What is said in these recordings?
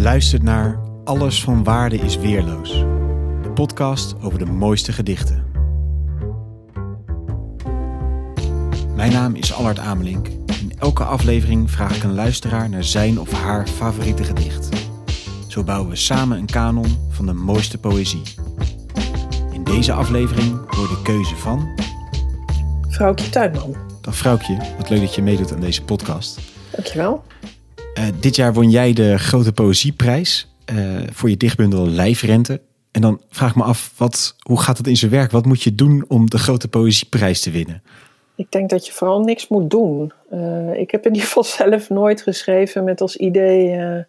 Je luistert naar Alles van Waarde is Weerloos. De podcast over de mooiste gedichten. Mijn naam is Allard Amelink. In elke aflevering vraag ik een luisteraar naar zijn of haar favoriete gedicht. Zo bouwen we samen een kanon van de mooiste poëzie. In deze aflevering hoor de keuze van... Vrouwtje Tuinman. Dag vrouwtje, wat leuk dat je meedoet aan deze podcast. Dankjewel. Uh, dit jaar won jij de Grote Poëzieprijs uh, voor je dichtbundel Lijfrente. En dan vraag ik me af, wat, hoe gaat het in zijn werk? Wat moet je doen om de Grote Poëzieprijs te winnen? Ik denk dat je vooral niks moet doen. Uh, ik heb in ieder geval zelf nooit geschreven met als idee,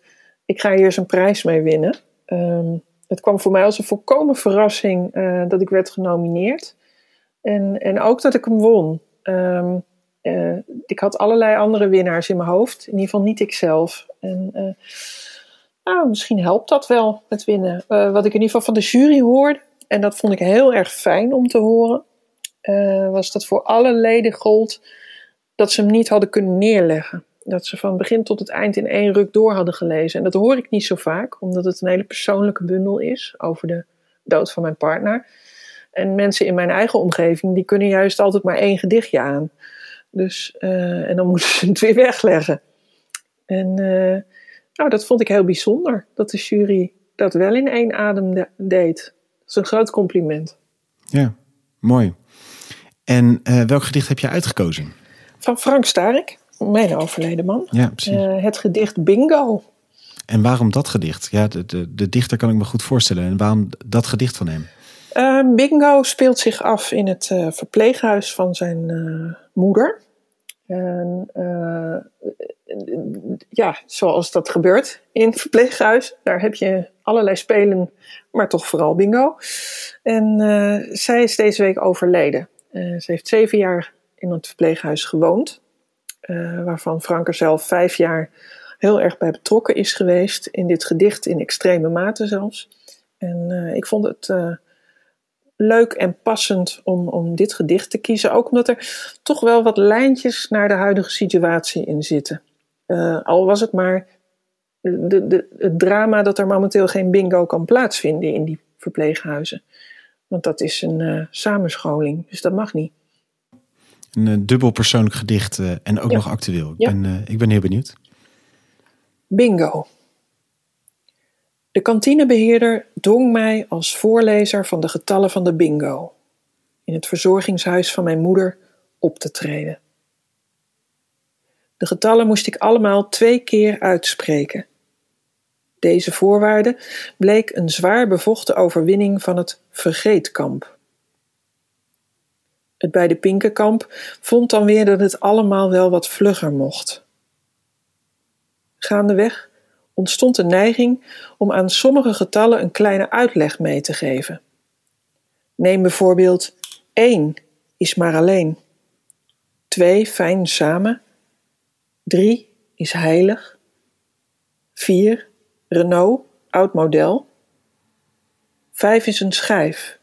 ik ga hier eens een prijs mee winnen. Um, het kwam voor mij als een volkomen verrassing dat ik werd genomineerd. En, en ook dat ik hem won. Um, uh, ik had allerlei andere winnaars in mijn hoofd. In ieder geval niet ikzelf. En uh, nou, misschien helpt dat wel, het winnen. Uh, wat ik in ieder geval van de jury hoorde, en dat vond ik heel erg fijn om te horen, was dat voor alle leden gold dat ze hem niet hadden kunnen neerleggen. Dat ze van begin tot het eind in één ruk door hadden gelezen. En dat hoor ik niet zo vaak, omdat het een hele persoonlijke bundel is over de dood van mijn partner. En mensen in mijn eigen omgeving, die kunnen juist altijd maar één gedichtje aan. Dus, uh, en dan moeten ze het weer wegleggen. En uh, nou, dat vond ik heel bijzonder, dat de jury dat wel in één adem de deed. Dat is een groot compliment. Ja, mooi. En uh, welk gedicht heb je uitgekozen? Van Frank Starik, mijn overleden man. Ja, precies. het gedicht Bingo. En waarom dat gedicht? Ja, de, de, de dichter kan ik me goed voorstellen. En waarom dat gedicht van hem? Uh, bingo speelt zich af in het uh, verpleeghuis van zijn uh, moeder. En ja, zoals dat gebeurt in het verpleeghuis, daar heb je allerlei spelen, maar toch vooral bingo. En zij is deze week overleden. ze heeft zeven jaar in het verpleeghuis gewoond, waarvan Frank er zelf vijf jaar heel erg bij betrokken is geweest. In dit gedicht in extreme mate zelfs. En ik vond het leuk en passend om, om dit gedicht te kiezen. Ook omdat er toch wel wat lijntjes naar de huidige situatie in zitten. Uh, al was het maar de, de, het drama dat er momenteel geen bingo kan plaatsvinden in die verpleeghuizen. Want dat is een uh, samenscholing, dus dat mag niet. Een uh, dubbel persoonlijk gedicht en ook ja. nog actueel. Ik, ja. ben, ik ben heel benieuwd. Bingo. De kantinebeheerder dwong mij als voorlezer van de getallen van de bingo in het verzorgingshuis van mijn moeder op te treden. De getallen moest ik allemaal twee keer uitspreken. Deze voorwaarde bleek een zwaar bevochten overwinning van het vergeetkamp. Het bij de Pinkenkamp vond dan weer dat het allemaal wel wat vlugger mocht. Gaandeweg ontstond de neiging om aan sommige getallen een kleine uitleg mee te geven. Neem bijvoorbeeld 1 is maar alleen, 2 fijn samen, 3 is heilig, 4 Renault, oud model, 5 is een schijf,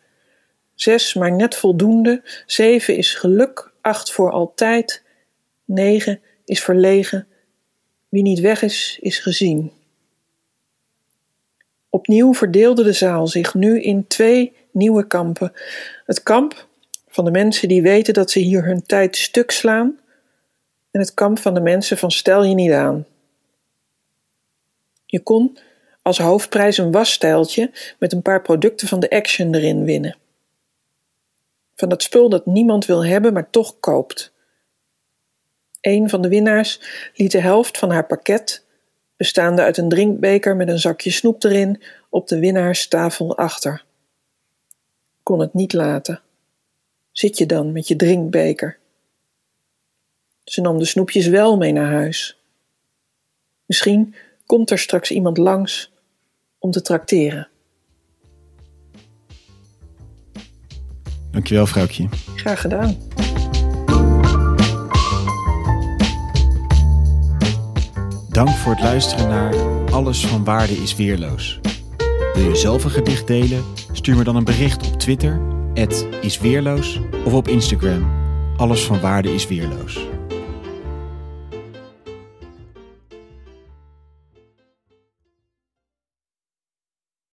6 maar net voldoende, 7 is geluk, 8 voor altijd, 9 is verlegen, wie niet weg is, is gezien. Opnieuw verdeelde de zaal zich nu in twee nieuwe kampen. Het kamp van de mensen die weten dat ze hier hun tijd stuk slaan, en het kamp van de mensen van stel je niet aan. Je kon als hoofdprijs een wasstijltje met een paar producten van de Action erin winnen. Van dat spul dat niemand wil hebben, maar toch koopt. Een van de winnaars liet de helft van haar pakket bestaande uit een drinkbeker met een zakje snoep erin, op de winnaarstafel achter. Kon het niet laten. Zit je dan met je drinkbeker? Ze nam de snoepjes wel mee naar huis. Misschien komt er straks iemand langs om te trakteren. Dankjewel, vrouwtje. Graag gedaan. Dank voor het luisteren naar Alles van Waarde is Weerloos. Wil je zelf een gedicht delen? Stuur me dan een bericht op Twitter, isweerloos, of op Instagram, Alles van Waarde is Weerloos.